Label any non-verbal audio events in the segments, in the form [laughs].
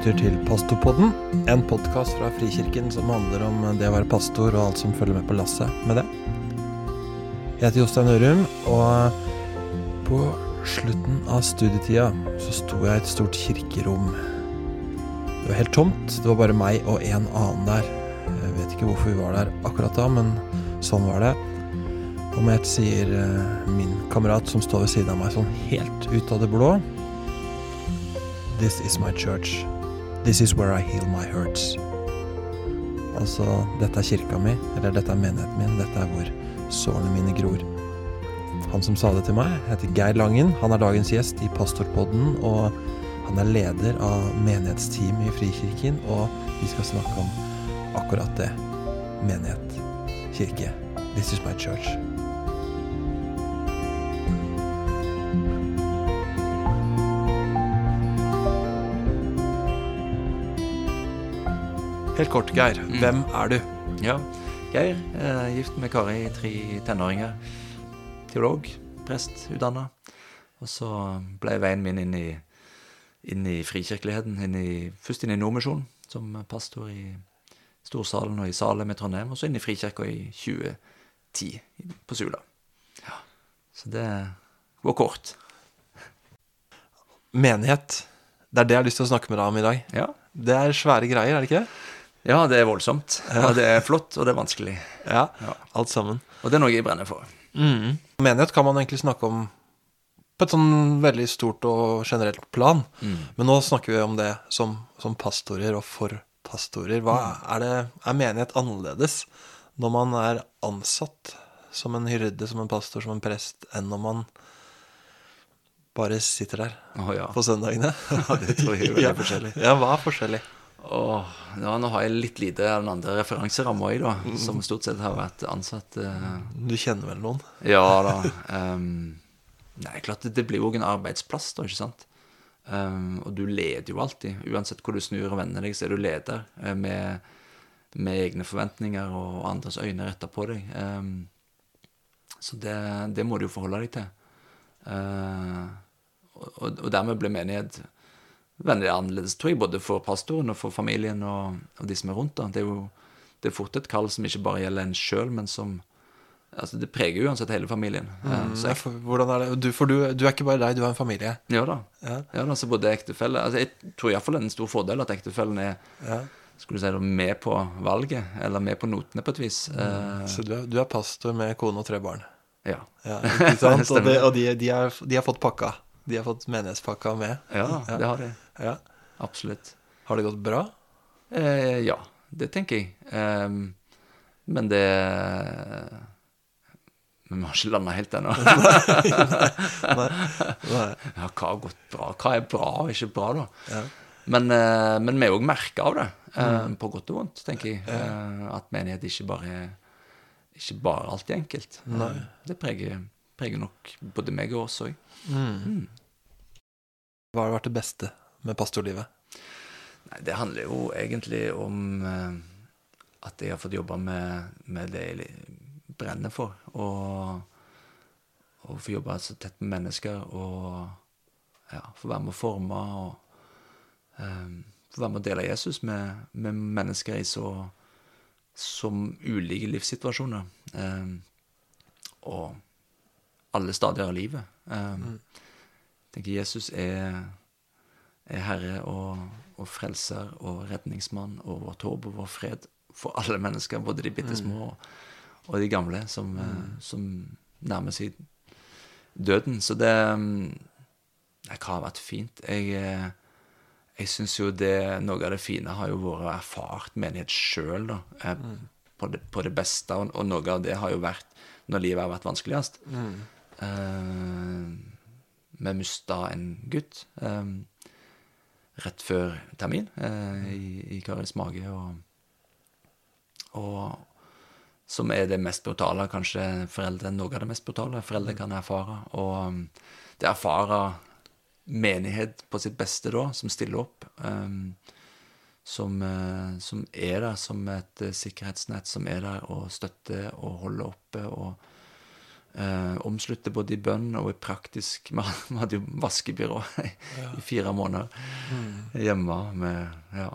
lytter til Pastorpodden, en podkast fra Frikirken som handler om det å være pastor og alt som følger med på lasset med det. Jeg heter Jostein Ørum, og på slutten av studietida så sto jeg i et stort kirkerom. Det var helt tomt, det var bare meg og en annen der. Jeg vet ikke hvorfor vi var der akkurat da, men sånn var det. Og med sier eh, min kamerat som står ved siden av meg sånn helt ut av det blå This is my church. This is where I heal my hurts. Altså, dette er kirka mi, eller dette er menigheten min, dette er hvor sårene mine gror. Han som sa det til meg, heter Geir Langen. Han er dagens gjest i Pastorpodden, og han er leder av menighetsteamet i Frikirken, og vi skal snakke om akkurat det. Menighet. Kirke. This is my church. Helt kort, Geir. Hvem er du? Ja, Geir. Eh, gift med Kari, tre tenåringer. Teolog, prest, utdanna. Og så ble veien min inn i, inn i frikirkeligheten. Inn i, først inn i Nordmisjonen, som pastor i Storsalen og i Salem i Trondheim. Og så inn i Frikirka i 2010 på Sula. Ja, så det går kort. Menighet. Det er det jeg har lyst til å snakke med deg om i dag. Ja, Det er svære greier, er det ikke det? Ja det er voldsomt. Og det er flott, og det er vanskelig. Ja. Ja. Alt sammen. Og det er noe jeg brenner for. Menighet kan man egentlig snakke om på et sånn veldig stort og generelt plan. Men nå snakker vi om det som, som pastorer og for pastorer. Hva er det Er menighet annerledes når man er ansatt som en hyrde, som en pastor, som en prest, enn når man bare sitter der oh, ja. på søndagene? [laughs] Ja, det tror jeg er veldig [laughs] Ja. forskjellig. Ja, hva er forskjellig? Åh, ja, nå har jeg litt lite av den andre referanseramma, òg, da. Som stort sett har vært ansatt eh, Du kjenner vel noen? Ja da. Um, nei, klart det, det blir jo en arbeidsplass, da, ikke sant. Um, og du leder jo alltid. Uansett hvor du snur og vender deg, så er du leder eh, med, med egne forventninger og andres øyne retta på deg. Um, så det, det må du jo forholde deg til. Uh, og, og dermed blir menighet veldig annerledes, tror jeg, både for pastoren og for familien og, og de som er rundt. da. Det er jo det er fort et kall som ikke bare gjelder en sjøl, men som altså Det preger uansett hele familien. Mm, så jeg, for, hvordan er det? Du, for du, du er ikke bare deg, du har en familie. ja da. Ja. Ja, da, så både ektefelle altså Jeg tror iallfall det er en stor fordel at ektefellen er Ja. skulle du si, med på valget, eller med på notene på et vis. Eh, Så du er, du er pastor med kone og tre barn. ja. Ja, [laughs] ikke sant? og det, og de, de, er, de har fått pakka. De har fått menighetspakka med. ja, det har de. Ja. Absolutt. Har det gått bra? Eh, ja, det tenker jeg. Eh, men det Men vi har ikke landa helt ennå. [laughs] Ja, hva har gått bra? Hva er bra og ikke bra, da? Ja. Men, eh, men vi er òg merka av det, eh, på godt og vondt, tenker jeg. Eh, at menighet ikke bare er ikke bare alltid enkelt. Nei. det preger, preger nok både meg og oss òg. Hva har vært det beste med pastorlivet? Nei, det handler jo egentlig om eh, at jeg har fått jobbe med, med det jeg brenner for. Og, og få jobbe så tett med mennesker og ja, få være med å forme og um, få være med å dele Jesus med, med mennesker i så som ulike livssituasjoner. Um, og alle stadier av livet. Eh, Jeg tenker Jesus er er Herre og, og frelser og redningsmann og vårt håp og vår fred for alle mennesker, både de bitte små og, og de gamle, som, eh, som nærmer seg døden. Så det det har vært fint? Jeg, eh, jeg syns jo det Noe av det fine har jo vært å erfart menighet sjøl, da. eh, På, det, på det beste. Og, og noe av det har jo vært når livet har vært vanskeligst. Eh, vi mista en gutt. Eh, rett før termin eh, i, i Karis mage. Og, og som er det mest brutale, kanskje foreldre noe av det mest brutale foreldre kan erfare. Og um, det erfare menighet på sitt beste da, som stiller opp, um, som, eh, som er der som et eh, sikkerhetsnett, som er der og støtter og holder oppe og Eh, omslutte både i bønn og i praktisk [laughs] Vi hadde jo vaskebyrå i, i fire måneder hjemme med Ja,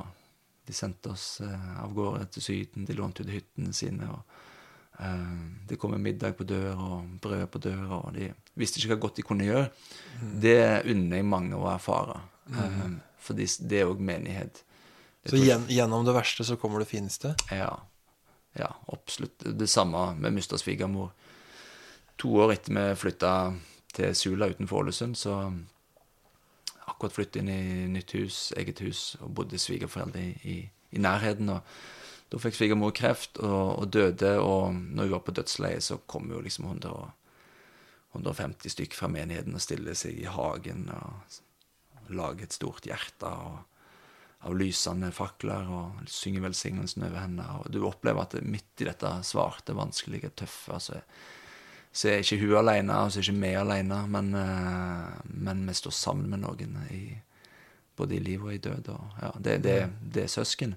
de sendte oss eh, av gårde til Syden, de lånte ut hyttene sine. og eh, Det kom en middag på døra og brød på døra, og de visste ikke hva godt de kunne gjøre. Det unner jeg mange å erfare. For fordi det er òg menighet. Det Så gjen, gjennom det verste så kommer det fineste? ja, ja, absolutt. Det samme med mista svigermor. To år etter vi flytta til Sula utenfor Ålesund, så akkurat flyttet inn i nytt hus, eget hus, og bodde svigerforeldre i, i, i nærheten. og Da fikk svigermor kreft og, og døde, og når hun var på dødsleiet, så kom jo liksom 100, 150 stykk fra menigheten og stille seg i hagen og lage et stort hjerte. og av lysende fakler og synge velsignelsen over henne. Og du opplever at midt i dette svarte, vanskelige, tøffe, så er, så er ikke hun alene, og så er ikke vi alene, men, eh, men vi står sammen med noen i, både i liv og i død. Og, ja, det, det, det er søsken.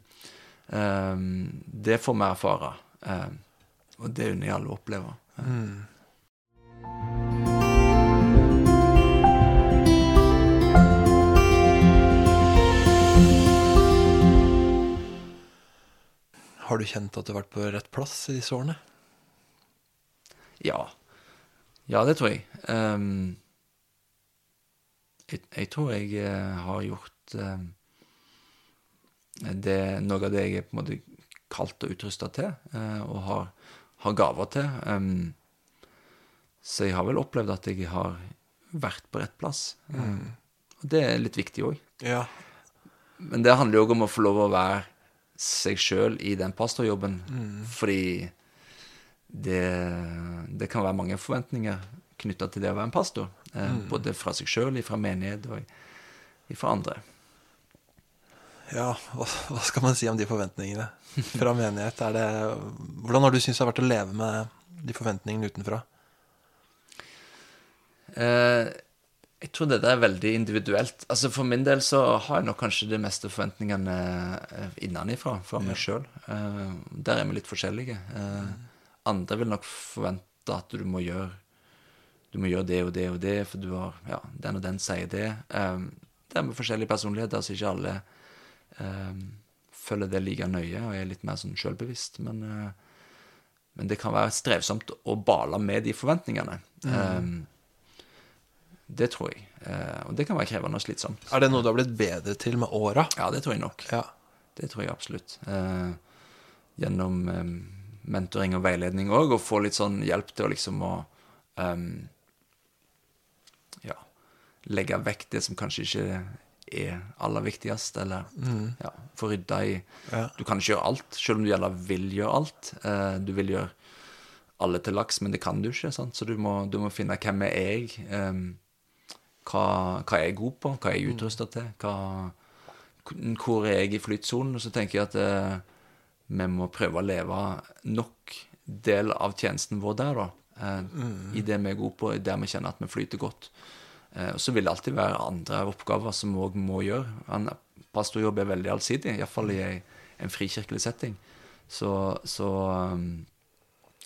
Um, det får vi erfare, um, og det unner jeg alle å oppleve. Mm. Har du kjent at du har vært på rett plass i disse årene? Ja. Ja, det tror jeg. Um, jeg, jeg tror jeg uh, har gjort uh, det, noe av det jeg er på en måte kalt og utrusta til, uh, og har, har gaver til. Um, så jeg har vel opplevd at jeg har vært på rett plass. Ehm, og det er litt viktig òg. Ja. Men det handler jo òg om å få lov å være seg sjøl i den pastorjobben, fordi det, det kan være mange forventninger knytta til det å være en pastor. Eh, Både fra seg sjøl, fra menighet og fra andre. Ja, hva, skal man si om de forventningene fra menighet? Det, hvordan har du syntes det har vært å leve med de forventningene utenfra? Eh, jeg tror det der er veldig individuelt. Altså For min del så har jeg nok kanskje de meste forventningene innenifra innenfra, fra meg sjøl. Eh, der er vi litt forskjellige. Eh, andre vil nok forvente at du må gjøre du må gjøre det og det og det, for du har Ja, den og den sier det. Um, det er med forskjellige personligheter, så ikke alle um, følger det like nøye og er litt mer sånn sjølbevisst. Men, uh, men det kan være strevsomt å bale med de forventningene. Eh, det tror jeg. Uh, og det kan være krevende og slitsomt. Er det noe du har blitt bedre til med åra? Ja, det tror jeg nok. Ja. Det tror jeg absolutt. Uh, gjennom mentoring og veiledning òg, og få litt sånn hjelp til å liksom å um, Ja, legge vekk det som kanskje ikke er aller viktigst, eller ja, få rydda i Ja. Du kan ikke gjøre alt, selv om du gjerne vil gjøre alt. Uh, du vil gjøre alle til laks, men det kan du ikke. Sant? Så du må, du må finne hvem er jeg um, hva, hva er jeg god på, hva er jeg utrusta til, hva, hvor er jeg i flytsonen? Og så tenker jeg at eh, vi må prøve å leve nok del av tjenesten vår der, da. Eh, I det vi er gode på, i der vi kjenner at vi flyter godt. Eh, og så vil det alltid være andre oppgaver som vi òg må gjøre. En pastorjobb er veldig allsidig, iallfall i en frikirkelig setting. Så, så, um,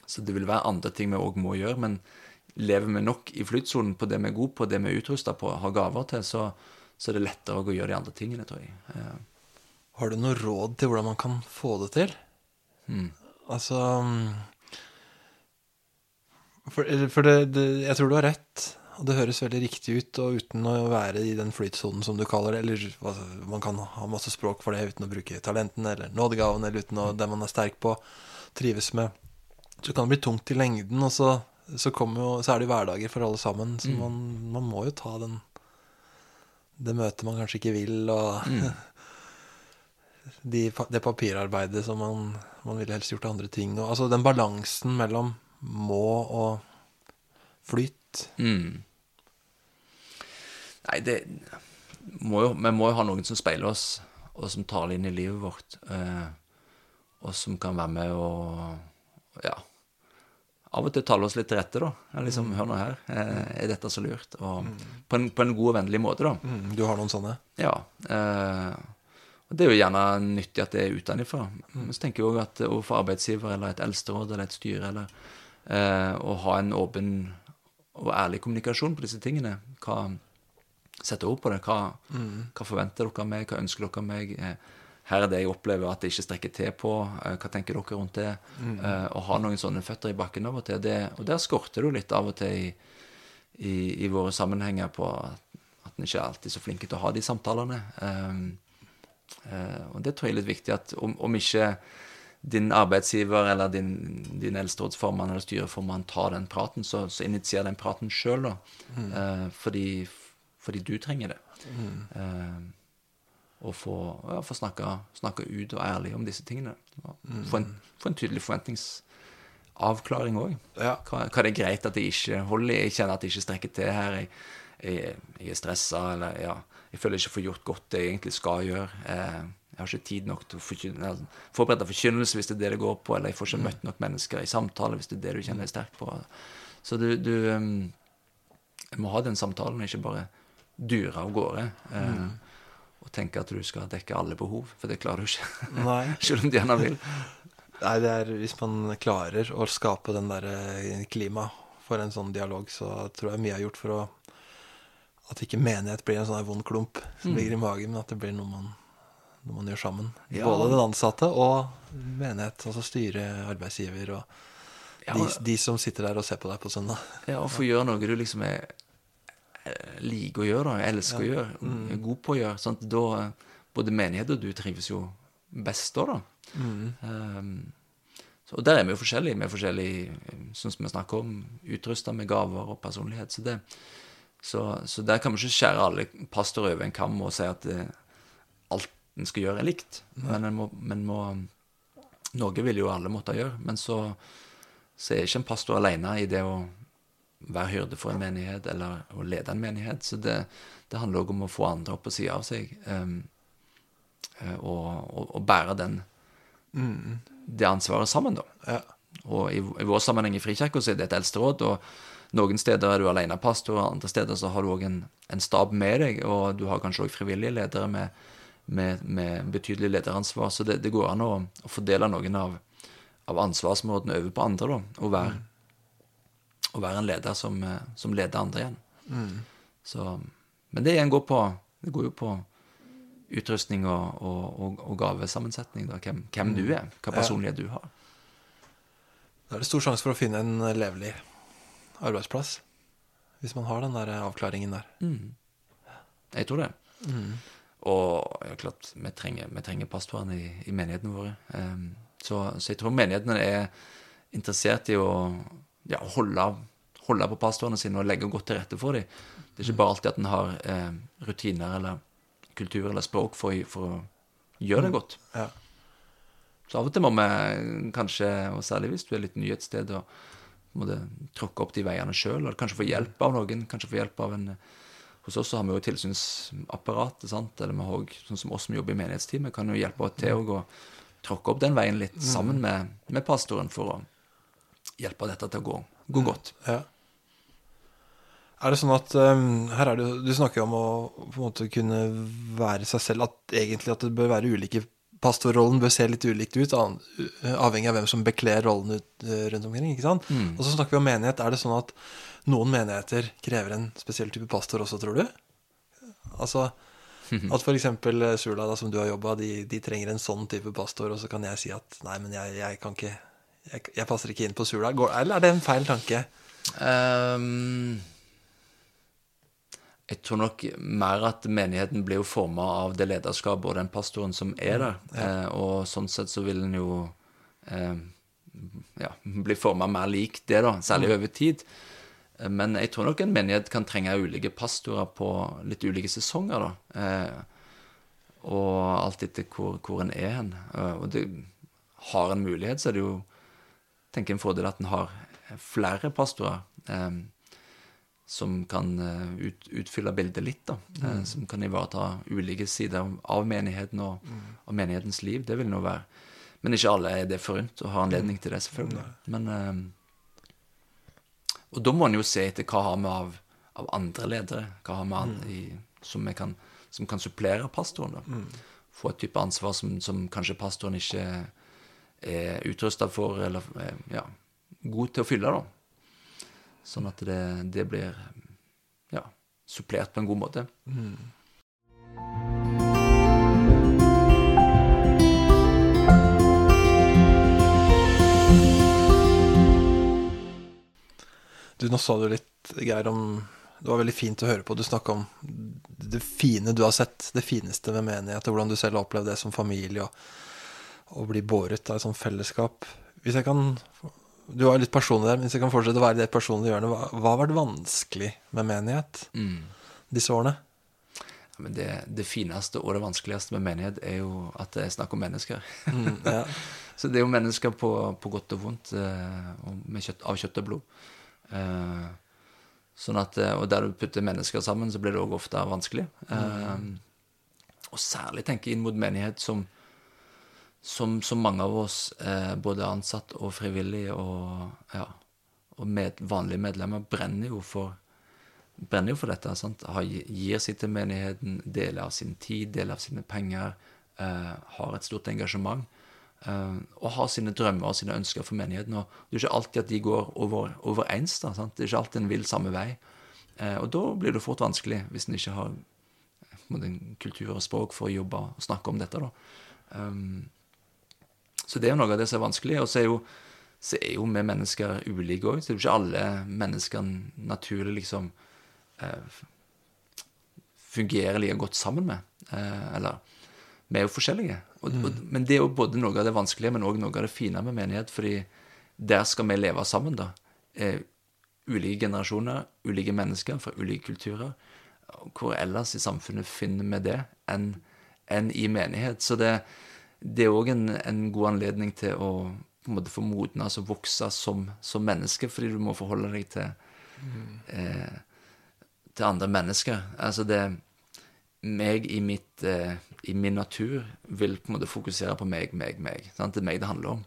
så det vil være andre ting vi òg må gjøre. Men lever vi nok i flytsonen på det vi er gode på, det vi er utrusta på, har gaver til, så, så er det lettere å gjøre de andre tingene, tror jeg. Har du noe råd til hvordan man kan få det til? Altså mm, For, for det, det, jeg tror du har rett, og det høres veldig riktig ut. Og uten å være i den flytsonen som du kaller det, eller altså, man kan ha masse språk for det uten å bruke talentene eller nådegaven, eller uten å, det man er sterk på, trives med, så kan det bli tungt i lengden. Og så, så, jo, så er det jo hverdager for alle sammen, så man, man må jo ta den det møtet man kanskje ikke vil, og [laughs] de, det papirarbeidet som man, man ville helst gjort andre ting. Og, altså den balansen mellom må og flyt. Mm. Nei, det må jo, Vi må jo ha noen som speiler oss, og som tar det inn i livet vårt. Eh, og som kan være med og ja, av og til tale oss litt til rette, da. Liksom, mm. Hør nå her, eh, er dette så lurt? Og på, en, på en god og vennlig måte, da. Mm, du har noen sånne? Ja. Eh, og det er jo gjerne nyttig at det er utenfra. Men så tenker jeg òg at overfor arbeidsgiver eller et eldsteråd eller et styre eller Eh, å ha en åpen og ærlig kommunikasjon på disse tingene. Hva Sette ord på det. Hva, hva forventer dere av meg? Hva ønsker dere av meg? Eh, her er det jeg opplever at det ikke strekker til på. Eh, hva tenker dere rundt det? Eh, å ha noen sånne føtter i bakken av og til. Det, og der skorter det jo litt av og til i, i, i våre sammenhenger på at en ikke er alltid så flinke til å ha de samtalene. Um, og det tror jeg er litt viktig at om, om ikke din arbeidsgiver eller din, din eldsterådsformann eller styreformann tar den praten, så, så initier den praten sjøl, da. Eh, fordi, fordi du trenger det. Eh, og få, ja, få snakke, snakke ut og ærlig om disse tingene. Mm. Få en, få en tydelig forventningsavklaring òg. Ja. Hva, hva det er greit at jeg ikke holder i. Jeg kjenner at jeg ikke strekker til her. Jeg, jeg, jeg er stressa, eller ja, jeg føler jeg ikke får gjort godt det jeg egentlig skal gjøre. Eh, jeg har ikke tid nok til å forkynne, forberede forkynnelse hvis det er det det går på, eller jeg får ikke møtt nok mennesker i samtale hvis det er det du kjenner deg sterkt på. Så du, du um, må ha den samtalen, og ikke bare dure av gårde. Eh, Og tenke at du skal dekke alle behov, for det klarer du ikke. [laughs] Selv om du gjerne vil. Nei, det er hvis man klarer å skape den der klimaet klima for en sånn dialog, så tror jeg mye er gjort for å at ikke menighet blir en sånn vond klump som ligger i magen, men at det blir noe man, noe man gjør sammen. Ja. Både den ansatte og menighet, altså styre, arbeidsgiver og Ja, de, de som sitter der og ser på deg på søndag. Ja, og få gjøre noe du liksom er eh, liker å gjøre, da, elsker å gjøre, er god på å gjøre. Sånn Da, eh, både menighet og du trives jo best da, da. Um, så, og der er vi jo forskjellige. Vi er forskjellige, sånn som vi snakker om, utrusta med gaver og personlighet. Så, det, så, så der kan vi ikke skjære alle pastorer over en kam og si at det, alt en skal gjøre, er likt. Men, en må, men må Noe vil jo alle måtte gjøre. Men så, så er ikke en pastor alene i det å være hyrde for en menighet eller å lede en menighet. Så det, det handler òg om å få andre opp på sida av seg um, eh, og, og, og bære den, det ansvaret sammen, da. Ja. Og i, i vår sammenheng i Frikirka så er det et eldsteråd, og noen steder er du alene pastor, og andre steder så har du òg en, en stab med deg, og du har kanskje òg frivillige ledere med, med, med betydelig lederansvar, så det, det går an å, å fordele noen av, av ansvarsområdene over på andre, da, og være, og være en leder som, eh, som leder andre igjen. Så, men det igjen går på Det går jo på utrustning og, og, og, og gavesammensetning, da, hvem, hvem du er, hva personlighet du har. Da er det stor sjanse for å finne en levelig arbeidsplass. Hvis man har den der avklaringen der. Jeg tror det. Og ja, klart, vi trenger, vi trenger pastorene i, i menighetene våre. Um, så, så jeg tror menighetene er interessert i å ja, holde, holde på pastorene sine og legge godt til rette for dem. Det er ikke bare alltid at en har eh, rutiner eller kultur eller språk for, for å gjøre det godt. Ja. Så av og til må vi kanskje, og særlig hvis du er litt ny et sted, og tråkke opp de veiene sjøl, eller kanskje få hjelp av noen. kanskje få hjelp av en Hos oss så har vi jo tilsynsapparatet, sant? eller vi har også, sånn som oss som jobber i menighetsteamet, kan jo hjelpe til å gå- tråkke opp den veien litt sammen med, med pastoren for å hjelpe dette til å gå, gå godt. Ja. Er det sånn at um, Her er det Du snakker jo om å på en måte kunne være seg selv, at egentlig at det bør være ulike Pastorrollen bør se litt ulikt ut, avhengig av hvem som bekler rollen ut, eh, rundt omkring. ikke sant? Og så snakker vi om menighet. Er det sånn at noen menigheter krever en spesiell type pastor også, tror du? Altså [laughs] at f.eks. Sula, da, som du har jobba, de, de trenger en sånn type pastor, og så kan jeg si at nei, men jeg, jeg kan ikke jeg, jeg passer ikke inn på Sula. Går, eller er det en feil tanke? Ehm, jeg tror nok mer at menigheten blir jo forma av det lederskapet og den pastoren som er der. Eh, og sånn sett så vil en jo eh, ja, bli forma mer lik det, da, særlig over tid. Eh, Men jeg tror nok en menighet kan trenge ulike pastorer på litt ulike sesonger, da. Eh, og alt etter hvor, hvor en er hen. Eh, og det har en mulighet, så er det jo tenker en fordel at en har flere pastorer eh, som kan eh, ut, utfylle bildet litt, da. mm. som kan ivareta ulike sider av- av menigheten og, og menighetens liv. Det vil nå være Men ikke alle er det forunt og har anledning til det, selvfølgelig. Men eh, Og da må en jo se etter hva har vi av, av andre ledere, hva har vi an, i, som, kan, som kan supplere pastoren. da. Få et type ansvar som, som kanskje pastoren ikke er utrusta for, eller eh, ja, god til å fylle, da. Sånn at det, det blir ja, supplert på en god måte. Du, nå sa du litt, Geir, om Det var veldig fint å høre på. Du snakka om det fine du har sett, det fineste med menighet, og hvordan du selv har opplevd det som familie, og å bli båret av et sånt fellesskap. Hvis jeg kan Du var litt personlig der, men hvis jeg kan fortsette å være det personlige hjørnet, hva, hva har vært vanskelig med menighet disse årene? Ja, men det, det fineste og det vanskeligste med menighet er jo at det er snakk om mennesker. Mm, ja. [laughs] Så det er jo mennesker på, på godt og vondt, eh, og med kjøtt, av kjøtt og blod. Eh, sånn at, eh, og der du putter mennesker sammen, så blir det òg ofte vanskelig. Eh, og særlig tenke inn mot menighet som, som, som mange av oss, eh, både ansatt og frivillig og, ja, og med, vanlige medlemmer, brenner jo for brenner jo for dette. Sant? Har, gir seg til menigheten, deler av sin tid, deler av sine penger, eh, har et stort engasjement. eh, og har sine drømmer og sine ønsker for menigheten. Og det er ikke alltid at de går over, overens. Da, sant? Det er ikke alltid en vil samme vei. Eh, og da blir det fort vanskelig, hvis en ikke har måte, en kultur og språk for å jobbe og snakke om dette. da. Um, så det er jo noe av det som er vanskelig. Og så er jo, så er jo vi mennesker ulike òg. Så det er jo ikke alle mennesker naturlig liksom eh, fungerer like godt sammen med. Eh, eller vi er jo forskjellige. Og, og, men det er jo både noe av det vanskelige, men òg noe av det fine med menighet. fordi der skal vi leve sammen, da. Eh, ulike generasjoner, ulike mennesker fra ulike kulturer. Hvor ellers i samfunnet finner vi det enn en i menighet? Så det, det er òg en, en god anledning til å på en måte få modne, altså vokse som, som menneske, fordi du må forholde deg til, eh, til andre mennesker. Altså det meg i, mitt, eh, i min natur vil på en måte fokusere på meg, meg, meg. Sant? Det er meg det handler om.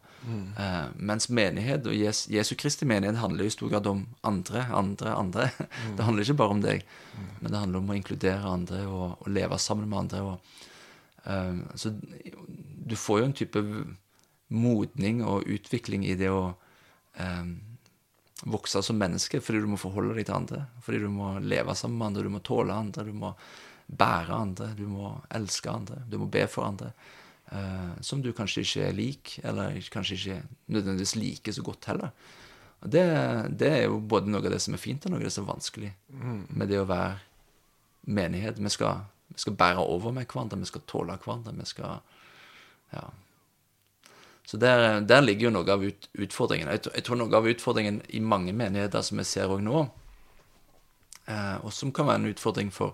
Eh, mens menighet og Jes Jesu Kristi menighet handler i stor grad om andre, andre, andre. [laughs] Det handler ikke bare om deg, men det handler om å inkludere andre og, og leve sammen med andre. Og, eh, så du får jo en type modning og utvikling i det å eh, vokse som menneske, fordi du må forholde deg til andre. Fordi du må leve sammen med andre, du må tåle andre, du må bære andre, du må elske andre, du må be for andre. eh, som du kanskje ikke er lik, eller kanskje ikke nødvendigvis liker så godt heller. Det, det er jo både noe av det som er fint, og noe av det som er vanskelig med det å være menighet. Vi skal, vi skal bære over med hverandre, vi skal tåle hverandre, vi skal Ja. Så der, der ligger jo noe av ut, utfordringen. Jeg, tror- jeg tror noe av utfordringen i mange menigheter som vi ser òg nå, eh, og som kan være en utfordring for,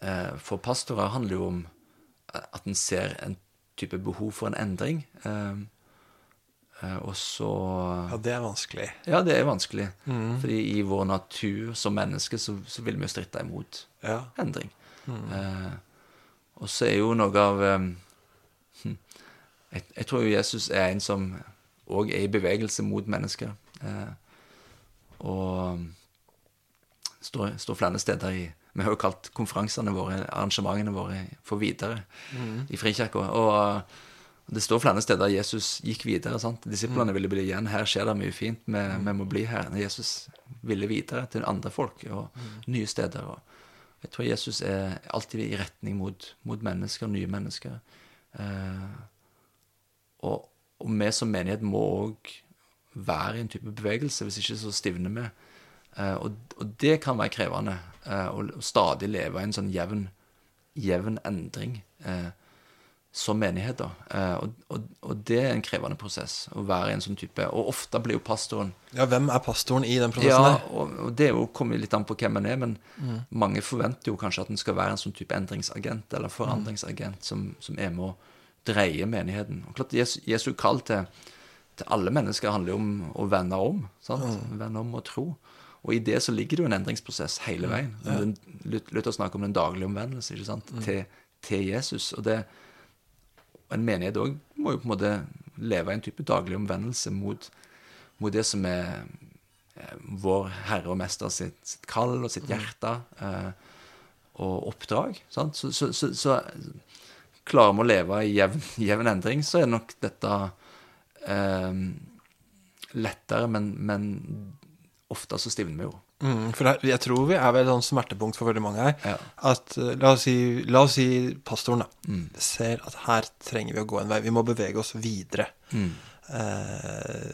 eh, for pastorer, handler jo om at en ser en type behov for en endring. Eh, eh, og så Ja, det er vanskelig. Ja, det er vanskelig. Fordi i vår natur som mennesker så, så vil vi jo stritte imot Ja. endring. Eh, og så er jo noe av eh, jeg, jeg tror jo Jesus er en som òg er i bevegelse mot mennesker. Eh, og står, står flere steder i Vi har jo kalt konferansene våre, arrangementene våre, for videre i Frikirka. Og eh, det står flere steder Jesus gikk videre. sant? Disiplene ville bli igjen. Her skjer det mye fint. Vi, vi må bli her. Jesus ville videre til andre folk og nye steder. og jeg tror Jesus er alltid i retning mot, mot mennesker, nye mennesker. Eh, og, og vi som menighet må òg være i en type bevegelse, hvis ikke så stivner vi. Eh, og, og det kan være krevende eh, å, stadig leve i en sånn jevn, jevn endring eh, som menighet. da. Eh, og, og, og det er en krevende prosess å være i en sånn type Og ofte blir jo pastoren ja, hvem er pastoren i den prosessen ja, der? og, og det er jo kommer litt an på hvem en er, men mange forventer jo kanskje at en skal være en sånn type endringsagent eller forandringsagent som, som er med å dreie menigheten. Og klart, Jesu, Jesu kall til, til alle mennesker handler jo om å vende om. sant? Vende om og tro. Og i det så ligger det jo en endringsprosess hele veien. Den, Lut- å snakke om den daglige omvendelse ikke sant? Til, til Jesus. Og det, en menighet òg må jo på en måte leve i en type daglig omvendelse mot, mot det som er eh, vår Herre og Mester sitt, sitt kall og sitt hjerte eh, og oppdrag. Sant? Så, så, så, så klarer vi å leve i jevn, jevn endring, så er nok dette eh, lettere, men, men ofte så stivner vi jo. Mm, for jeg tror vi er ved et sånt smertepunkt for veldig mange her. Ja. At eh, la oss, si, la oss si pastoren da, Mm. ser at her trenger vi å gå en vei. Vi må bevege oss videre. Mm. Eh,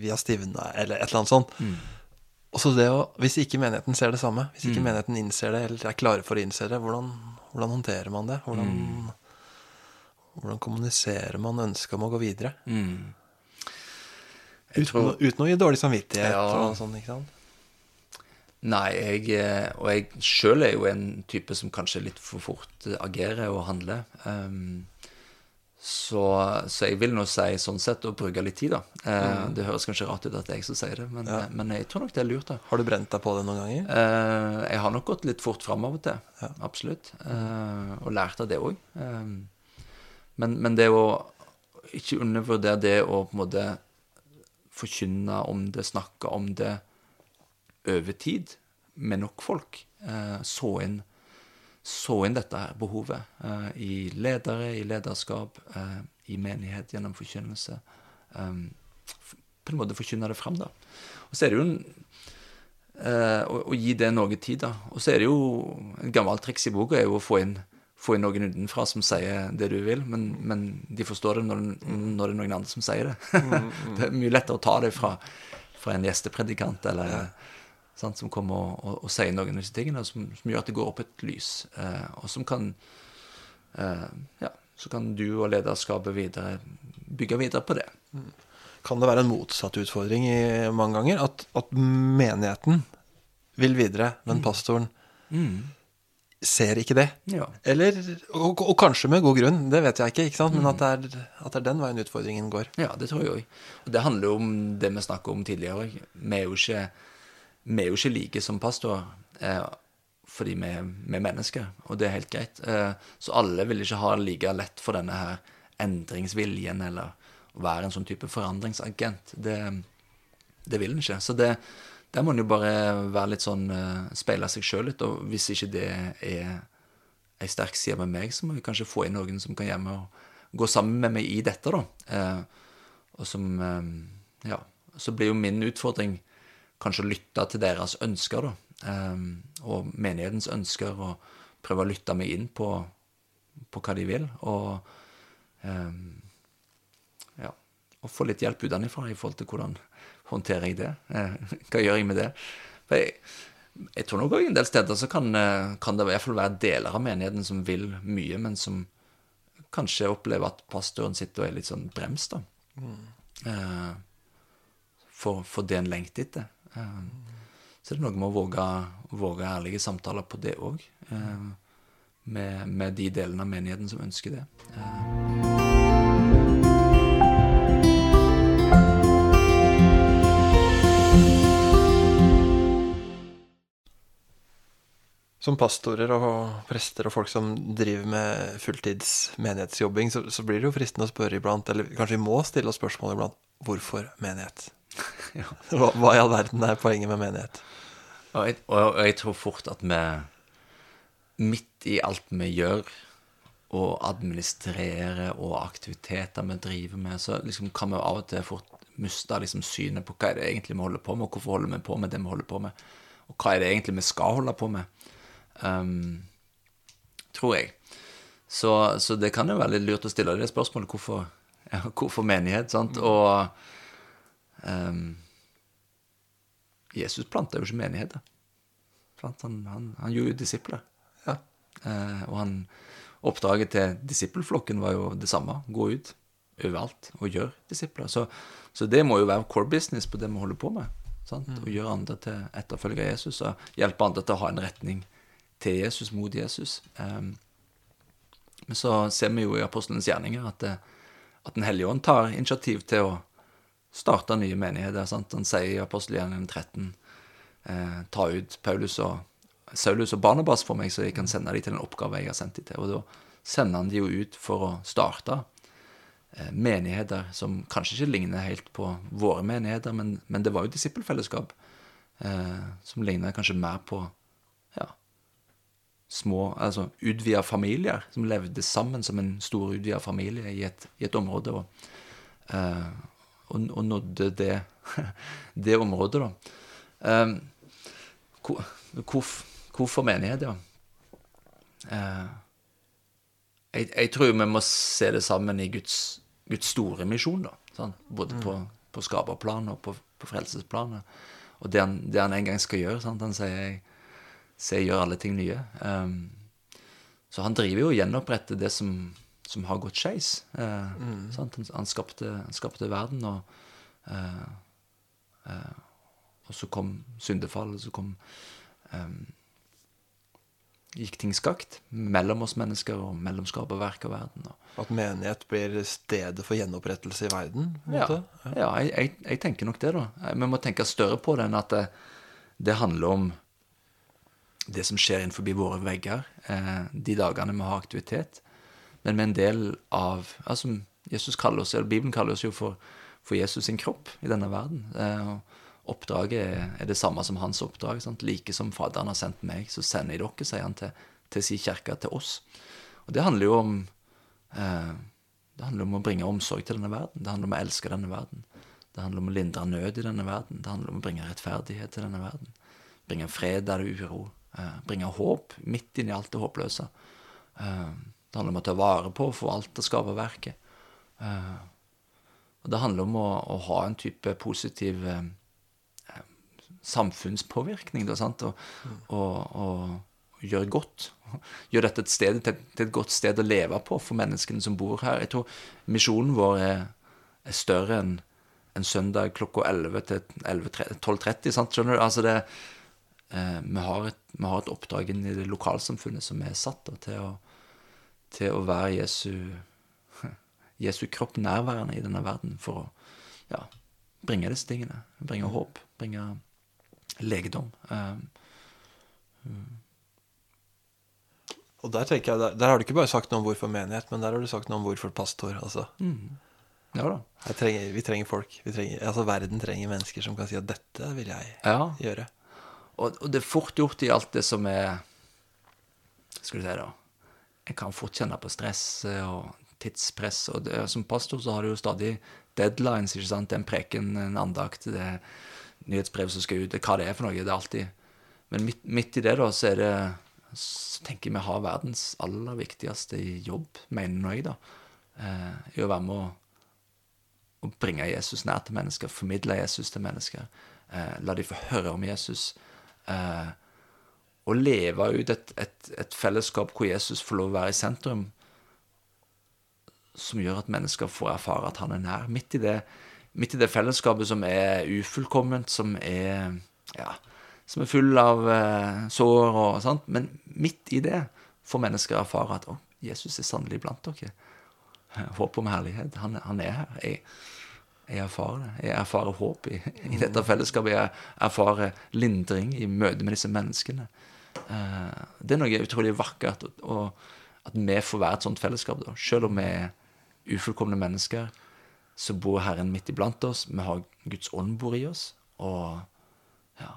vi- har stivna, eller et eller annet sånt. Mm. Og så det å, Hvis ikke menigheten ser det samme, hvis ikke Mm. menigheten innser det, eller er klare for å innse det, hvordan, hvordan håndterer man det? Hvordan, Mm. hvordan kommuniserer man ønsket om å gå videre? Mm. Uten, uten å gi dårlig samvittighet Ja. og sånn, ikke sant? Nei, jeg, eh, og jeg sjøl er jo en type som kanskje litt for fort eh, agerer og handler. Um, så, så jeg vil nå si sånn sett å bruke litt tid, da. Mm. Det høres kanskje rart ut at det er jeg som sier det, men, Ja. men jeg tror nok det er lurt. da. Har du brent deg på det noen ganger? Uh, jeg har nok gått litt fort fram av og til. Ja. Absolutt. Uh, og lært av det òg. men, men det å ikke undervurdere det å på en måte forkynne om det, snakke om det over tid med nok folk. Eh, så, inn, så inn dette her behovet eh, i ledere, i lederskap, eh, i menighet gjennom forkynnelse. På en måte forkynne det fram, da. Og så er det jo en eh, å gi det noe tid, da. Og så er det jo Et gammelt triks i boka er jo å få inn, få inn noen utenfra som sier det du vil, men, men de forstår det når, når det er noen andre som sier det. [laughs] det er mye lettere å ta det fra, fra en gjestepredikant eller sant, som kommer og, og, og sier noen av disse tingene, som, som gjør at det går opp et lys, eh, og som kan eh, Ja, så kan du og lederskapet videre bygge videre på det. Kan det være en motsatt utfordring i mange ganger? At, at menigheten vil videre, men pastoren ser ikke det? Ja. Eller, og, og kanskje med god grunn, det vet jeg ikke, ikke men at det, er, at det er den veien utfordringen går. Ja, det tror jeg òg. Og det handler jo om det vi snakket om tidligere òg. Vi er jo ikke vi er jo ikke like som pastor, eh, fordi vi, vi er mennesker, og det er helt greit. Eh, så alle vil ikke ha det like lett for denne her endringsviljen, eller å være en sånn type forandringsagent. Det, det vil en ikke. Så det, der må en jo bare være litt sånn eh, Speile seg sjøl litt, og hvis ikke det er ei sterk side med meg, så må vi kanskje få inn noen som kan hjemme og gå sammen med meg i dette, da. Eh, og som eh, Ja. Så blir jo min utfordring kanskje lytte til deres ønsker, da. Eh, og menighetens ønsker, og prøve å lytte meg inn på, på hva de vil. Og eh, ja, og få litt hjelp utenfra i forhold til hvordan håndterer jeg det. Eh, [laughs] hva gjør jeg med det? For jeg, jeg tror nok en del steder så kan, eh, kan det i hvert fall være deler av menigheten som vil mye, men som kanskje opplever at pastoren sitter og er litt sånn brems, da. Eh, for, for det en lengter etter. Eh, så det er noe med å våge, våge ærlige samtaler på det òg. Eh, med, med de delene av menigheten som ønsker det. Eh, Som pastorer og prester og folk som driver med fulltids menighetsjobbing, så, så blir det jo fristende å spørre iblant, eller kanskje vi må stille oss spørsmål iblant, hvorfor menighet? [laughs] Hva, hva i all verden er poenget med menighet? Og jeg, og jeg tror fort at vi midt i alt vi gjør, og administrerer, og aktiviteter vi driver med, så liksom kan vi av og til fort miste liksom synet på hva er det egentlig vi holder på med, og hvorfor holder vi på med det vi holder på med, og hva er det egentlig vi skal holde på med. Um, tror jeg. Så, så det kan jo være litt lurt å stille det spørsmålet hvorfor, ja, hvorfor menighet, sant? Og um, Jesus planta jo ikke menigheter. Han, han, han gjorde jo disipler. Ja. Uh, og han, oppdraget til disippelflokken var jo det samme. Gå ut overalt og gjør disipler. Så, så det må jo være core business på det vi holder på med. Sant? Å gjøre andre til etterfølgere av Jesus og hjelpe andre til å ha en retning til Jesus, mot Jesus. Um, men så ser vi jo i apostelens gjerninger at, det, at Den hellige ånd tar initiativ til å starte nye menigheter. Sant? Han sier i apostelgjerningen 13 eh, ta ut Paulus og Saulus og Barnabas for meg, så jeg kan sende dem til en oppgave jeg har sendt dem til. Og da sender han de jo ut for å starte eh, menigheter som kanskje ikke ligner helt på våre menigheter, men, men det var jo disippelfellesskap eh, som ligner kanskje mer på ja, små, altså utvida familier som levde sammen som en stor utvida familie i et, i et område, og, eh, og, og nådde det [laughs] det området, da. Um, hvor, hvorfor menighet, ja? Uh, jeg, jeg, tror vi må se det sammen i Guds, Guds store misjon, da. Sånn? Både mm. på, på skaperplanet og på, på frelsesplanet. Og det han, det han, en gang skal gjøre. Sant? Han sier jeg, sier 'gjør alle ting nye'. Um, så han driver jo og gjenoppretter det som, som har gått skeis. Eh, mm. han, skapte, han, skapte, verden, og, eh, eh, og så kom syndefallet, så kom um, gikk ting skakt mellom oss mennesker og mellom skaperverk og verden. At menighet blir stedet for gjenopprettelse i verden? Ja, ja. ja jeg, jeg, jeg, tenker nok det, da. Vi må tenke større på det enn at det, det handler om det som skjer innenfor våre vegger eh, de dagene vi har aktivitet. Men med en del av altså Jesus kaller oss, eller Bibelen kaller oss jo for, for Jesus sin kropp i denne verden. Eh, oppdraget er det samme som hans oppdrag. Sant? Like som Faderen har sendt meg, så sender jeg dere, sier han til, til sin kirke, til oss. Og det handler jo om eh, Det handler om å bringe omsorg til denne verden. Det handler om å elske denne verden. Det handler om å lindre nød i denne verden. Det handler om å bringe rettferdighet til denne verden. Bringe fred der det er uro. Eh, bringe håp midt inni alt det håpløse. Eh, det handler om å ta vare på og forvalte skaperverket. Eh, og det handler om å, å ha en type positiv eh, samfunnspåvirkning. Da, sant? Og, og, og gjøre godt. Gjøre dette et sted, til, et godt sted å leve på for menneskene som bor her. Jeg tror misjonen vår er, er større enn en søndag klokka 11 til 12.30. Skjønner du? Altså det, eh, vi, har et, vi, har et, oppdrag inn i det lokalsamfunnet som er satt da, til, å, til å være Jesu, [laughs] Jesu kropp nærværende i denne verden for å ja, bringe disse tingene. Bringe håp. Bringe legedom. Um, og der tenker jeg, der, der, har du ikke bare sagt noe om hvorfor menighet, men der har du sagt noe om hvorfor pastor. altså. Mm. Ja da. Trenger, vi trenger folk. Vi trenger, altså Verden trenger mennesker som kan si at 'dette vil jeg ja. gjøre'. Og, og, det er fort gjort i alt det som er Skal du si, da En kan fort kjenne på stress og tidspress. Og det, som pastor så har du jo stadig deadlines. ikke sant? En preken, en andakt. det er nyhetsbrev som skal ut, det, hva det er for noe. Det er alltid Men midt, midt i det, da, så er det så tenker jeg vi har verdens aller viktigste jobb, mener nå jeg, da, eh, i å være med å, å, bringe Jesus nær til mennesker, formidle Jesus til mennesker, eh, la de få høre om Jesus. Eh, og leve ut et, et, et, fellesskap hvor Jesus får lov å være i sentrum, som gjør at mennesker får erfare at han er nær. Midt i det midt i det fellesskapet som er ufullkomment, som er ja, som er full av uh, sår og sånt. Men midt i det får mennesker erfare at å, Jesus er sannelig blant dere. Håp om herlighet. Han, han er her. Jeg, jeg, erfarer det. Jeg erfarer håp i, i, dette fellesskapet. Jeg erfarer lindring i møte med disse menneskene. Uh, det er noe utrolig vakkert. Og, at vi får være et sånt fellesskap, da. selv om vi er ufullkomne mennesker så bor Herren midt iblant oss. Vi har Guds ånd bor i oss. Og ja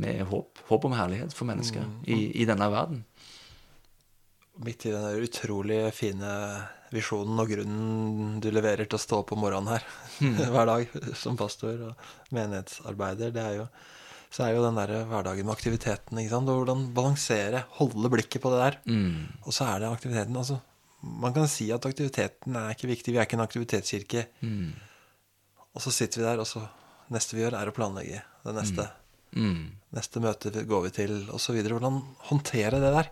Med håp. Håp om herlighet for mennesker mm. i, i, denne verden. Midt i den utrolig fine visjonen og grunnen du leverer til å stå opp om morgenen her mm. [laughs] hver dag som pastor og menighetsarbeider, det er jo så er jo den der hverdagen med aktiviteten. ikke sant? Hvordan balansere, holde blikket på det der. Mm. Og så er det aktiviteten. altså man kan si at aktiviteten er ikke viktig. Vi er ikke en aktivitetskirke. Mm. Og så sitter vi der, og så neste vi gjør, er å planlegge det neste. Mm. Mm. Neste møte går vi til, osv. Hvordan håndtere det der?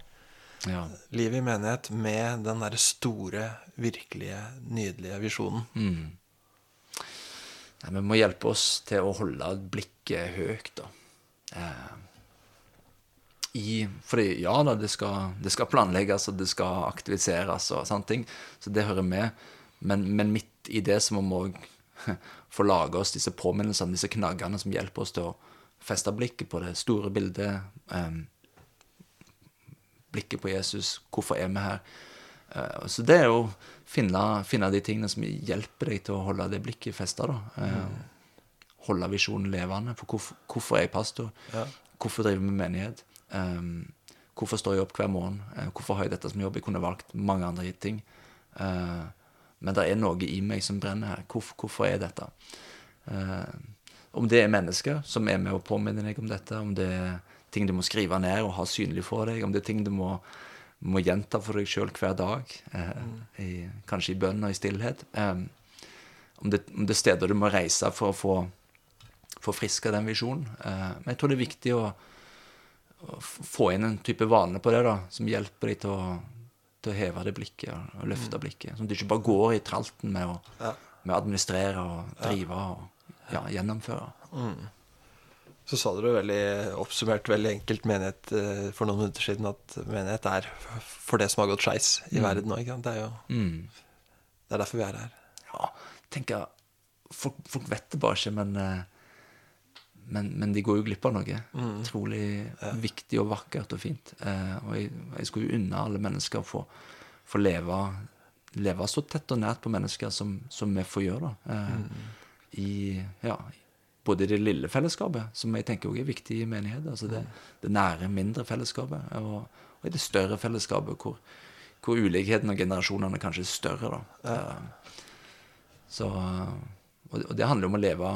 Ja. Livet i menighet med den derre store, virkelige, nydelige visjonen. Mm. Nei, vi må hjelpe oss til å holde blikket høyt, da. Eh, i fordi ja da, det skal, det skal, planlegges, og det skal aktiviseres og sånne ting. Så det hører med. Men, men midt i det så må vi òg [laughs] få lage oss disse påminnelsene, disse knaggene som hjelper oss til å feste blikket på det store bildet. Eh, blikket på Jesus. Hvorfor er vi her? Eh, så det er jo finne, finne de tingene som hjelper deg til å holde det blikket festa. Uh, mm. Holde visjonen levende. For hvorfor, hvorfor er jeg pastor? Ja. Hvorfor driver vi med menighet? Um, hvorfor står jeg opp hver morgen? Uh, hvorfor har jeg dette som jobb? Jeg kunne valgt mange andre ting. Uh, men det er noe i meg som brenner her. Hvorfor, hvorfor er dette? Uh, om det er mennesker som er med og påminner deg om dette, om det er ting du må skrive ned og ha synlig for deg, om det er ting du må, må gjenta for deg sjøl hver dag, eh, i, kanskje i bønn og i stillhet. Eh, om, det, om, det, er steder du må reise for å få forfriska den visjonen. Eh, men jeg tror det er viktig å, å, få inn en type vane på det, da, som hjelper dem til å, til å heve det blikket og løfte mm. blikket. Sånn at du ikke bare går i tralten med å, med å administrere og drive. og ja, gjennomføre. Mm. Så sa dere veldig oppsummert veldig enkelt menighet eh, for noen minutter siden at menighet er for det som har gått skeis i mm. verden nå. Det er jo mm. Det er derfor vi er her. Ja, tenker folk, folk vet det bare ikke, men, eh, men, men, de går jo glipp av noe. Mm. Ja. viktig og vakkert og fint. Eh, og jeg, jeg skulle jo unne alle mennesker å få, få leve, leve, så tett og nært på mennesker som, som vi får gjøre. da. Mm i ja, både i det lille fellesskapet, som jeg tenker også er viktig i menighet, altså det, det nære, mindre fellesskapet, og, og, i det større fellesskapet, hvor, hvor ulikheten og generasjonene kanskje er større. da. Ja. Så, og, og det handler om å leve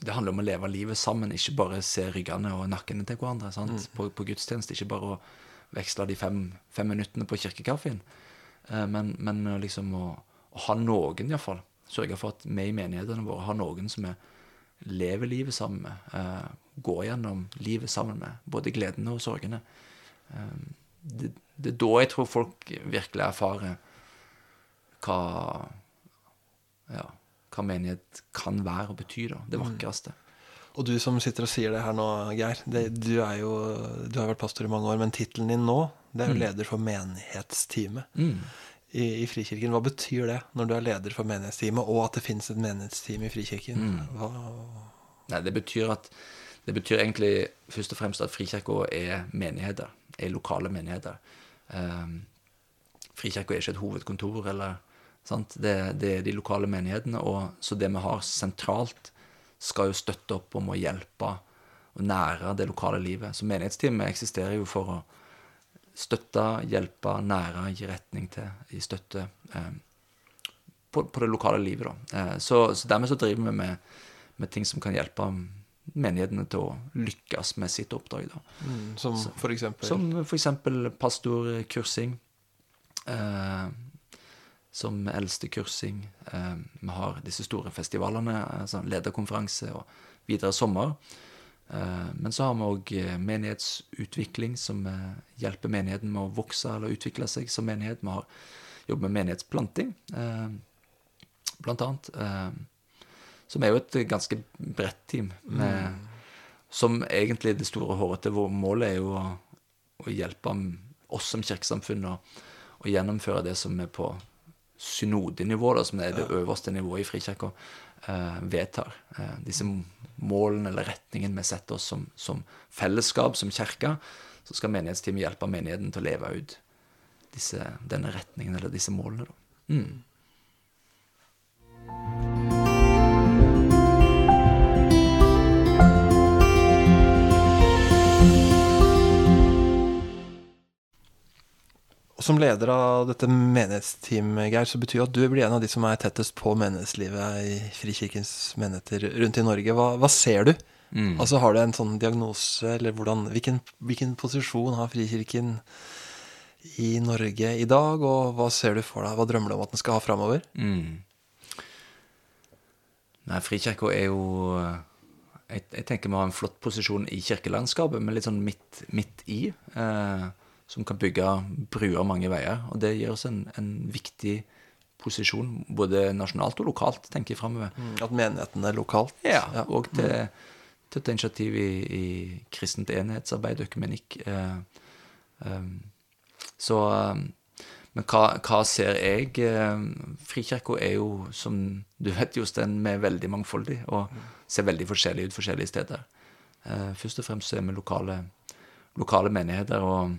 det handler om å leve livet sammen, ikke bare se ryggene og nakkene til hverandre. Mm. På, på, gudstjeneste. Ikke bare å veksle de fem, fem minuttene på kirkekaffen, eh, men, men liksom å, å ha noen, iallfall, sørge for at vi i menighetene våre har noen som vi lever livet sammen med. Uh, går gjennom livet sammen med. Både gledene og sorgene. Uh, det, det, er da jeg tror folk virkelig erfarer hva ja, hva menighet kan være og bety. da, Det mm. vakreste. Og du som sitter og sier det her nå, Geir. Det, du, er jo, du har vært pastor i mange år, men tittelen din nå det er jo mm. leder for menighetsteamet. Mm i, i, Frikirken. Hva betyr det når du er leder for menighetsteamet, og at det finnes et menighetsteam i Frikirken? Mm. Nei, det betyr at det betyr egentlig først og fremst at Frikirka er menigheter. Er lokale menigheter. Um, Frikirka er ikke et hovedkontor, eller? Det, det, er de lokale menighetene. Og, så det vi har sentralt, skal jo støtte opp om å hjelpe og nære det lokale livet. Så menighetsteamet eksisterer jo for å støtte, hjelpe, nære, gi retning til gi støtte eh, på, på, det lokale livet. Da. Eh, så, så, dermed så driver vi med, med, ting som kan hjelpe menighetene til å lykkes med sitt oppdrag. Da. Mm, som f.eks.? Som eksempel pastorkursing. Eh, som eldste kursing. vi har disse store festivalene, altså lederkonferanse og videre sommer. Eh, men så har vi òg eh, menighetsutvikling, som eh, hjelper menigheten med å vokse eller utvikle seg som menighet. Vi har jobbet med menighetsplanting, blant annet. Som er jo et ganske bredt team. Med, mm. Som egentlig det store hårete målet er jo å, å hjelpe oss som kirkesamfunn å, å, gjennomføre det som er på synodenivå, da, som er det øverste nivået i Frikirka, eh, vedtar. Eh, disse målene eller retningen vi setter oss som, som fellesskap, som kirke, så skal menighetsteamet hjelpe menigheten til å leve ut disse, denne retningen eller disse målene. Da. Mm. Som leder av dette menighetsteamet, Geir, så betyr jo at du blir en av de som er tettest på menighetslivet i Frikirkens menigheter rundt i Norge. Hva, hva ser du? Mm. Altså Har du en sånn diagnose, eller hvordan, hvilken, hvilken, posisjon har Frikirken i Norge i dag, og hva ser du for deg? Hva drømmer du om at den skal ha framover? Mm. Nei, Frikirka er jo jeg, jeg, tenker vi har en flott posisjon i kirkelandskapet, men litt sånn midt, midt i. Eh, som kan bygge bruer mange veier. Og det gir oss en, en viktig posisjon, både nasjonalt og lokalt, tenker jeg framover. Mm, at menigheten er lokalt? Ja, ja. og til, mm. til å ta initiativ i, i kristent enhetsarbeid, økumenikk. Eh, eh, så eh, Men hva, hva, ser jeg? Eh, Frikirka er jo, som du vet, Jostein, vi er veldig mangfoldig og mm. ser veldig forskjellig ut forskjellige steder. Eh, først og fremst er vi lokale, lokale menigheter. og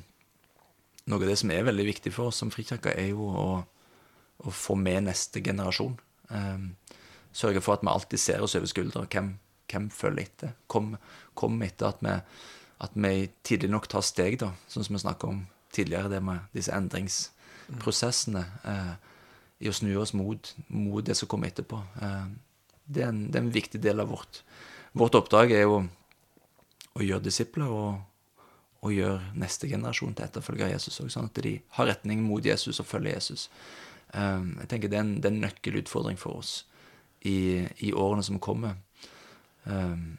noe av det som er veldig viktig for oss som frikirker, er jo å, å, få med neste generasjon. Um, sørge for at vi alltid ser oss over skuldra. Hvem, hvem følger etter? Kom, kom etter at vi, at vi, tidlig nok tar steg, da, sånn som vi snakka om tidligere, det med disse endringsprosessene. Uh, I å snu oss mot, mot, det som kommer etterpå. Uh, Det er en, det er en viktig del av vårt Vårt oppdrag er jo å gjøre disipler og, og gjør neste generasjon til etterfølger av Jesus òg, sånn at de har retning mot Jesus og følger Jesus. Um, jeg tenker det er, en, det er en nøkkelutfordring for oss i, i årene som kommer. Um,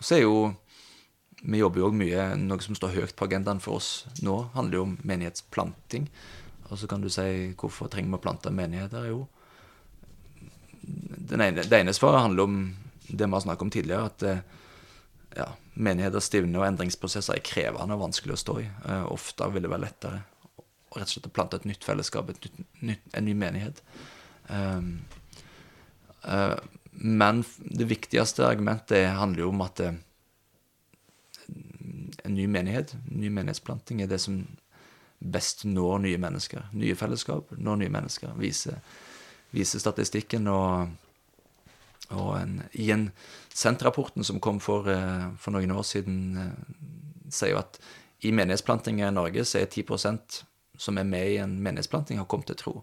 så er jo Vi jobber jo òg mye Noe som står høyt på agendaen for oss nå, handler jo om menighetsplanting. Og så kan du si hvorfor trenger vi å plante menigheter? Jo, ene, det ene svaret handler om det vi har snakket om tidligere, at eh, ja, menigheter stivner, og endringsprosesser er krevende og vanskelig å stå i. Uh, ofte vil det være lettere å rett og slett plante et nytt fellesskap, et nytt, nytt, en ny menighet. Um, uh, men det viktigste argumentet handler jo om at uh, en ny menighet, en ny menighetsplanting, er det som best når nye mennesker. Nye fellesskap når nye mennesker. Viser, viser statistikken og og en, i en Senterrapporten som kom for, eh, for, noen år siden, eh, sier jo at i menighetsplantinga i Norge så er 10% som er med i en menighetsplanting, har kommet til tro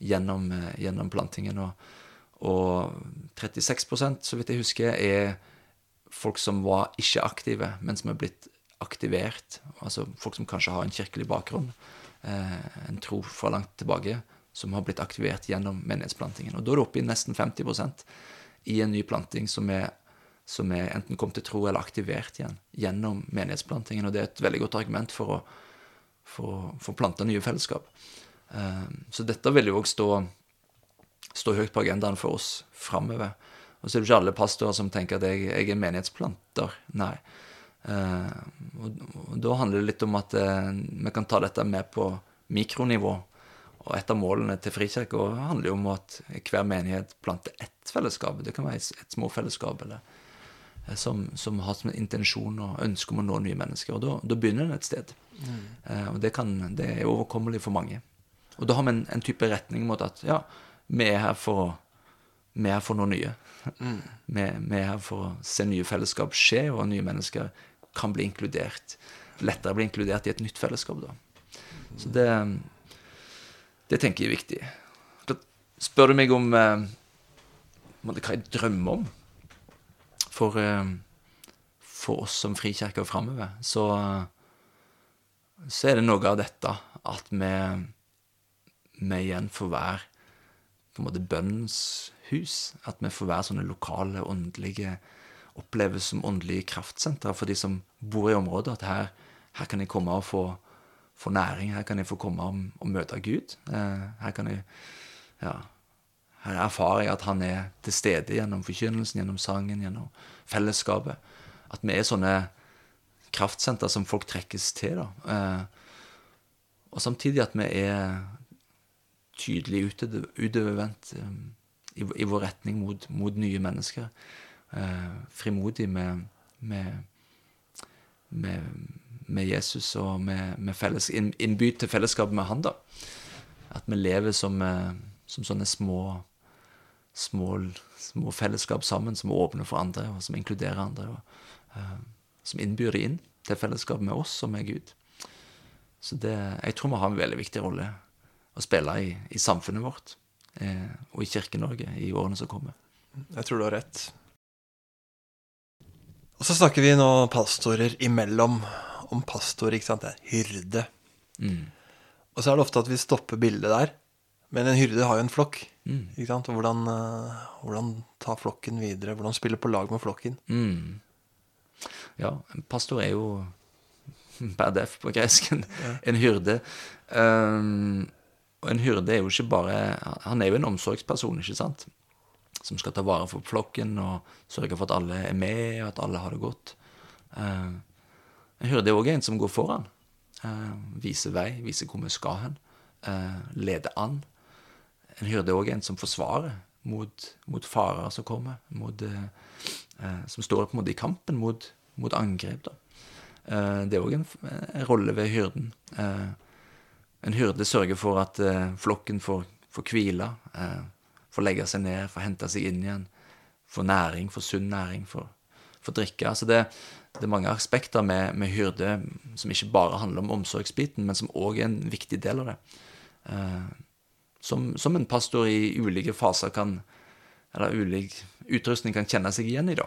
gjennom, eh, gjennom plantingen. Og, og 36% så vidt jeg husker, er folk som var ikke aktive, men som er blitt aktivert. Altså folk som kanskje har en kirkelig bakgrunn, en tro fra langt tilbake, som har blitt aktivert gjennom menighetsplantingen. Og da er det oppe i nesten 50 i en ny planting som er, som er enten kommet til tro eller aktivert igjen gjennom menighetsplantingen. Og det er et veldig godt argument for å få planta nye fellesskap. Ehm, så dette vil jo òg stå, stå, høyt på agendaen for oss framover. Og så er det ikke alle pastorer som tenker at jeg, jeg er menighetsplanter. Nei. Ehm, og, og, da handler det litt om at eh, vi kan ta dette med på mikronivå og et av målene til Frikirka handler jo om at hver menighet planter ett fellesskap. Det kan være et småfellesskap eller, eh, som, som, har som intensjon og ønske om å nå nye mennesker. Og da, da begynner en et sted. Mm. Eh, og det, kan, det, er overkommelig for mange. Og da har vi en, en, type retning mot at ja, vi er her for å vi er her for noe nye. Mm. [laughs] Vi, vi, er her for å se nye fellesskap skje, og nye mennesker kan bli inkludert. Lettere bli inkludert i et nytt fellesskap, da. Så det, det tenker jeg er viktig. Da spør du meg om eh, hva jeg drømmer om for, eh, for oss som frikirke og framover, så, så er det noe av dette at vi, vi igjen får være på en måte bønnens hus. At vi får være sånne lokale, åndelige Oppleves som åndelige kraftsentre for de som bor i området. At her, her kan jeg komme og få få næring. Her kan jeg få komme og, og møte Gud. Eh, her kan jeg ja, her erfarer jeg at han er til stede gjennom forkynnelsen, gjennom sangen, gjennom fellesskapet. At vi er sånne kraftsenter som folk trekkes til. da. Eh, og samtidig at vi er tydelig utovervendt eh, i, vår retning mot, mot nye mennesker. frimodig med, med, med med Jesus og med, med felles, innby til fellesskap med han. da. At vi lever som, eh, som sånne små, små, små, fellesskap sammen, som åpner for andre, og som inkluderer andre. og uh, Som innbyr de inn til fellesskap med oss og med Gud. Så det, jeg tror vi har en veldig viktig rolle å spille i, i samfunnet vårt eh, og i Kirke-Norge i årene som kommer. Jeg tror du har rett. Og så snakker vi nå pastorer imellom om pastor, ikke sant. Det er hyrde. Mm. Og så er det ofte at vi stopper bildet der. Men en hyrde har jo en flokk. Mm. Ikke sant? Og hvordan, uh, hvordan, ta flokken videre? Hvordan spille på lag med flokken? Mm. Ja, en pastor er jo [laughs] per def på gresken ja. en hyrde. Um, og en hyrde er jo ikke bare Han er jo en omsorgsperson, ikke sant? Som skal ta vare for flokken og sørge for at alle er med, og at alle har det godt. Uh, jeg hører det òg er en som går foran. Uh, viser vei, viser hvor vi skal hen. Uh, leder an. En hyrde er òg en som forsvarer mot, mot farer som kommer. Mot, uh, som står på en måte i kampen mot, mot angrep. Det er òg en, en, rolle ved hyrden. En hyrde sørger for at flokken får, får hvile, får legge seg ned, får hente seg inn igjen. Får næring, får sunn næring, får, får drikke. Altså det, det er mange aspekter med, med, hyrde som ikke bare handler om omsorgsbiten, men som òg er en viktig del av det. Eh, som, som, en pastor i ulike faser kan Eller ulik, utrustning kan kjenne seg igjen i, da.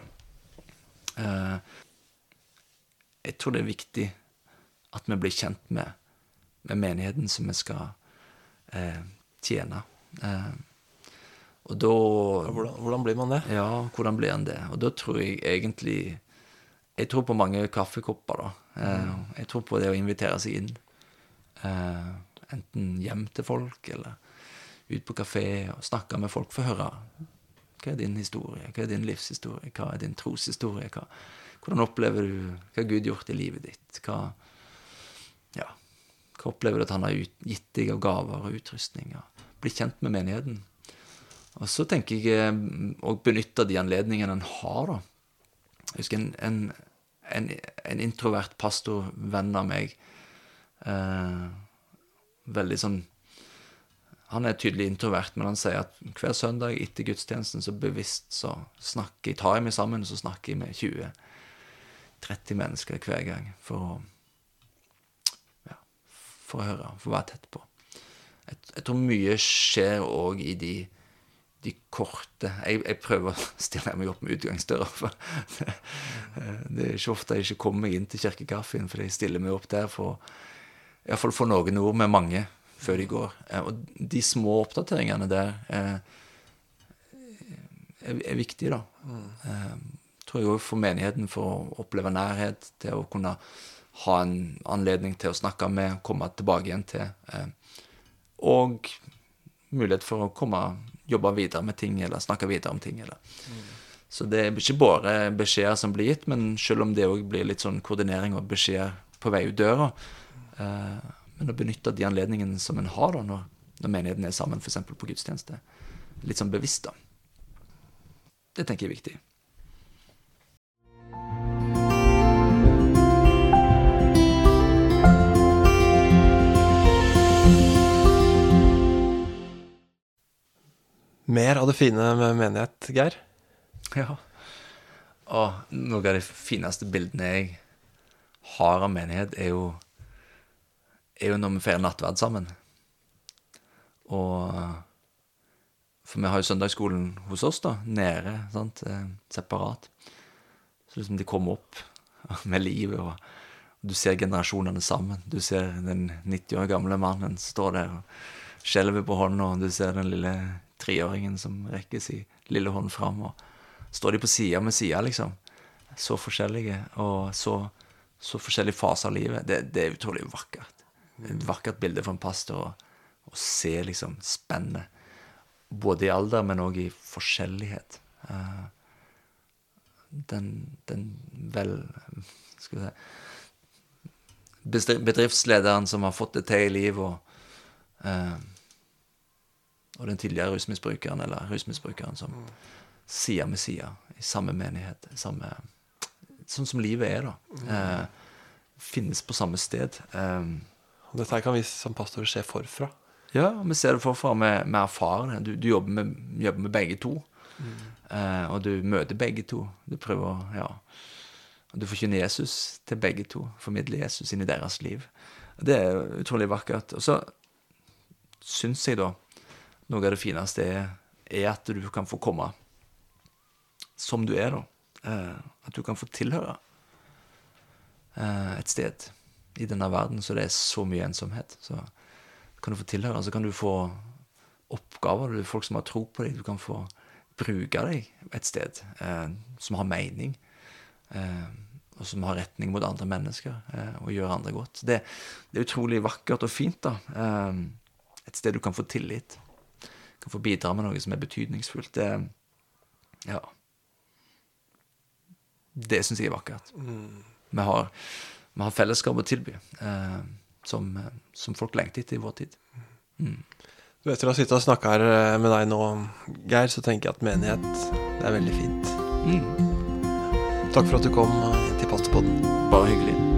Eh, jeg tror det er viktig at vi blir kjent med, med menigheten som vi skal eh, tjene. Eh, og da Hvordan, hvordan blir man det? Ja, hvordan blir man det? Og da tror jeg egentlig Jeg tror på mange kaffekopper, da. Mm. jeg tror på det å invitere seg inn. Eh, enten hjem til folk, eller ut på kafé og snakke med folk. Få høre hva er din historie, hva er din livshistorie, hva er din troshistorie? Hva, hvordan opplever du hva Gud gjort i livet ditt? Hva, ja, hva opplever du at han har ut, gitt deg av gaver og utrustning? Ja. Bli kjent med menigheten. Og så tenker jeg å benytte de anledningene en har, da. Jeg husker en, en, en, en introvert pastorvenn av meg eh, Veldig sånn Han er tydelig introvert, men han sier at hver søndag etter gudstjenesten så bevisst så snakker jeg, tar jeg meg sammen, så snakker jeg med 20-30 mennesker hver gang for å ja, for å høre, for å være tett på. Jeg, jeg tror mye skjer òg i de de korte jeg, jeg, prøver å stille meg opp med utgangsdøra. For det, er ikke ofte jeg ikke kommer inn til kirkekaffen, for jeg stiller meg opp der for iallfall få noen ord med mange før de går. Og de små oppdateringene der er, er, er viktige, da. Mm. tror jeg òg for menigheten, for å oppleve nærhet, til å kunne ha en anledning til å snakke med, komme tilbake igjen til. Og mulighet for å komme jobbe videre med ting eller snakke videre om ting. Eller. Mm. Så det er ikke bare beskjeder som blir gitt, men selv om det òg blir litt sånn koordinering og beskjeder på vei ut døra. Eh, men å benytte de anledningene som en har da, når, når menigheten er sammen, f.eks. på gudstjeneste. Litt sånn bevisst, da. Det tenker jeg er viktig. Mer av det fine med menighet, Geir? Ja. Og noe av de fineste bildene jeg har av menighet, er jo, er jo når vi feirer nattverd sammen. Og For vi har jo søndagsskolen hos oss, da, nede, sant, eh, separat. Så liksom de kommer opp [laughs] med livet, og du ser generasjonene sammen. Du ser den 90 år gamle mannen stå der og skjelver på hånda, og du ser den lille treåringen som rekker sin lille hånd fram, og står de på sida med sida, liksom. Så forskjellige, og så, så forskjellige faser av livet. Det, det, er utrolig vakkert. Et vakkert bilde for en pastor å se liksom spennet. Både i alder, men òg i forskjellighet. Uh, den, den vel Skal vi si Bedriftslederen som har fått det til i livet, og uh, og den tidligere rusmisbrukeren eller rusmisbrukeren som mm. side med side i samme menighet. Samme, sånn som livet er, da. Mm. Eh, finnes på samme sted. Eh, Dette kan vi som pastorer se forfra. Ja, vi ser det forfra. Vi, vi erfarer det. Du, du jobber, med, jobber, med, begge to. Mm. Eh, og du møter begge to. Du prøver å Ja. Og du forkynner Jesus til begge to. Formidler Jesus inn i deres liv. Det er utrolig vakkert. Og så syns jeg, da noe av det fineste er, er at du kan få komme som du er, da. Eh, at du kan få tilhøre eh, et sted i denne verden så det er så mye ensomhet. Så kan du få tilhøre, så kan du få oppgaver. Det folk som har tro på deg. Du kan få bruke deg et sted eh, som har mening. Eh, og som har retning mot andre mennesker, eh, og gjør andre godt. Det, det, er utrolig vakkert og fint. da. Eh, et sted du kan få tillit kan få bidra med noe som er betydningsfullt. Det, ja Det syns jeg er vakkert. Mm. Vi, har, vi, har, fellesskap å tilby eh, som, som, folk lengter etter i vår tid. Mm. Du, etter å ha sittet og snakka her eh, med deg nå, Geir, så tenker jeg at menighet, det er veldig fint. Mm. Takk for at du kom eh, til Pastorpodden. Bare hyggelig.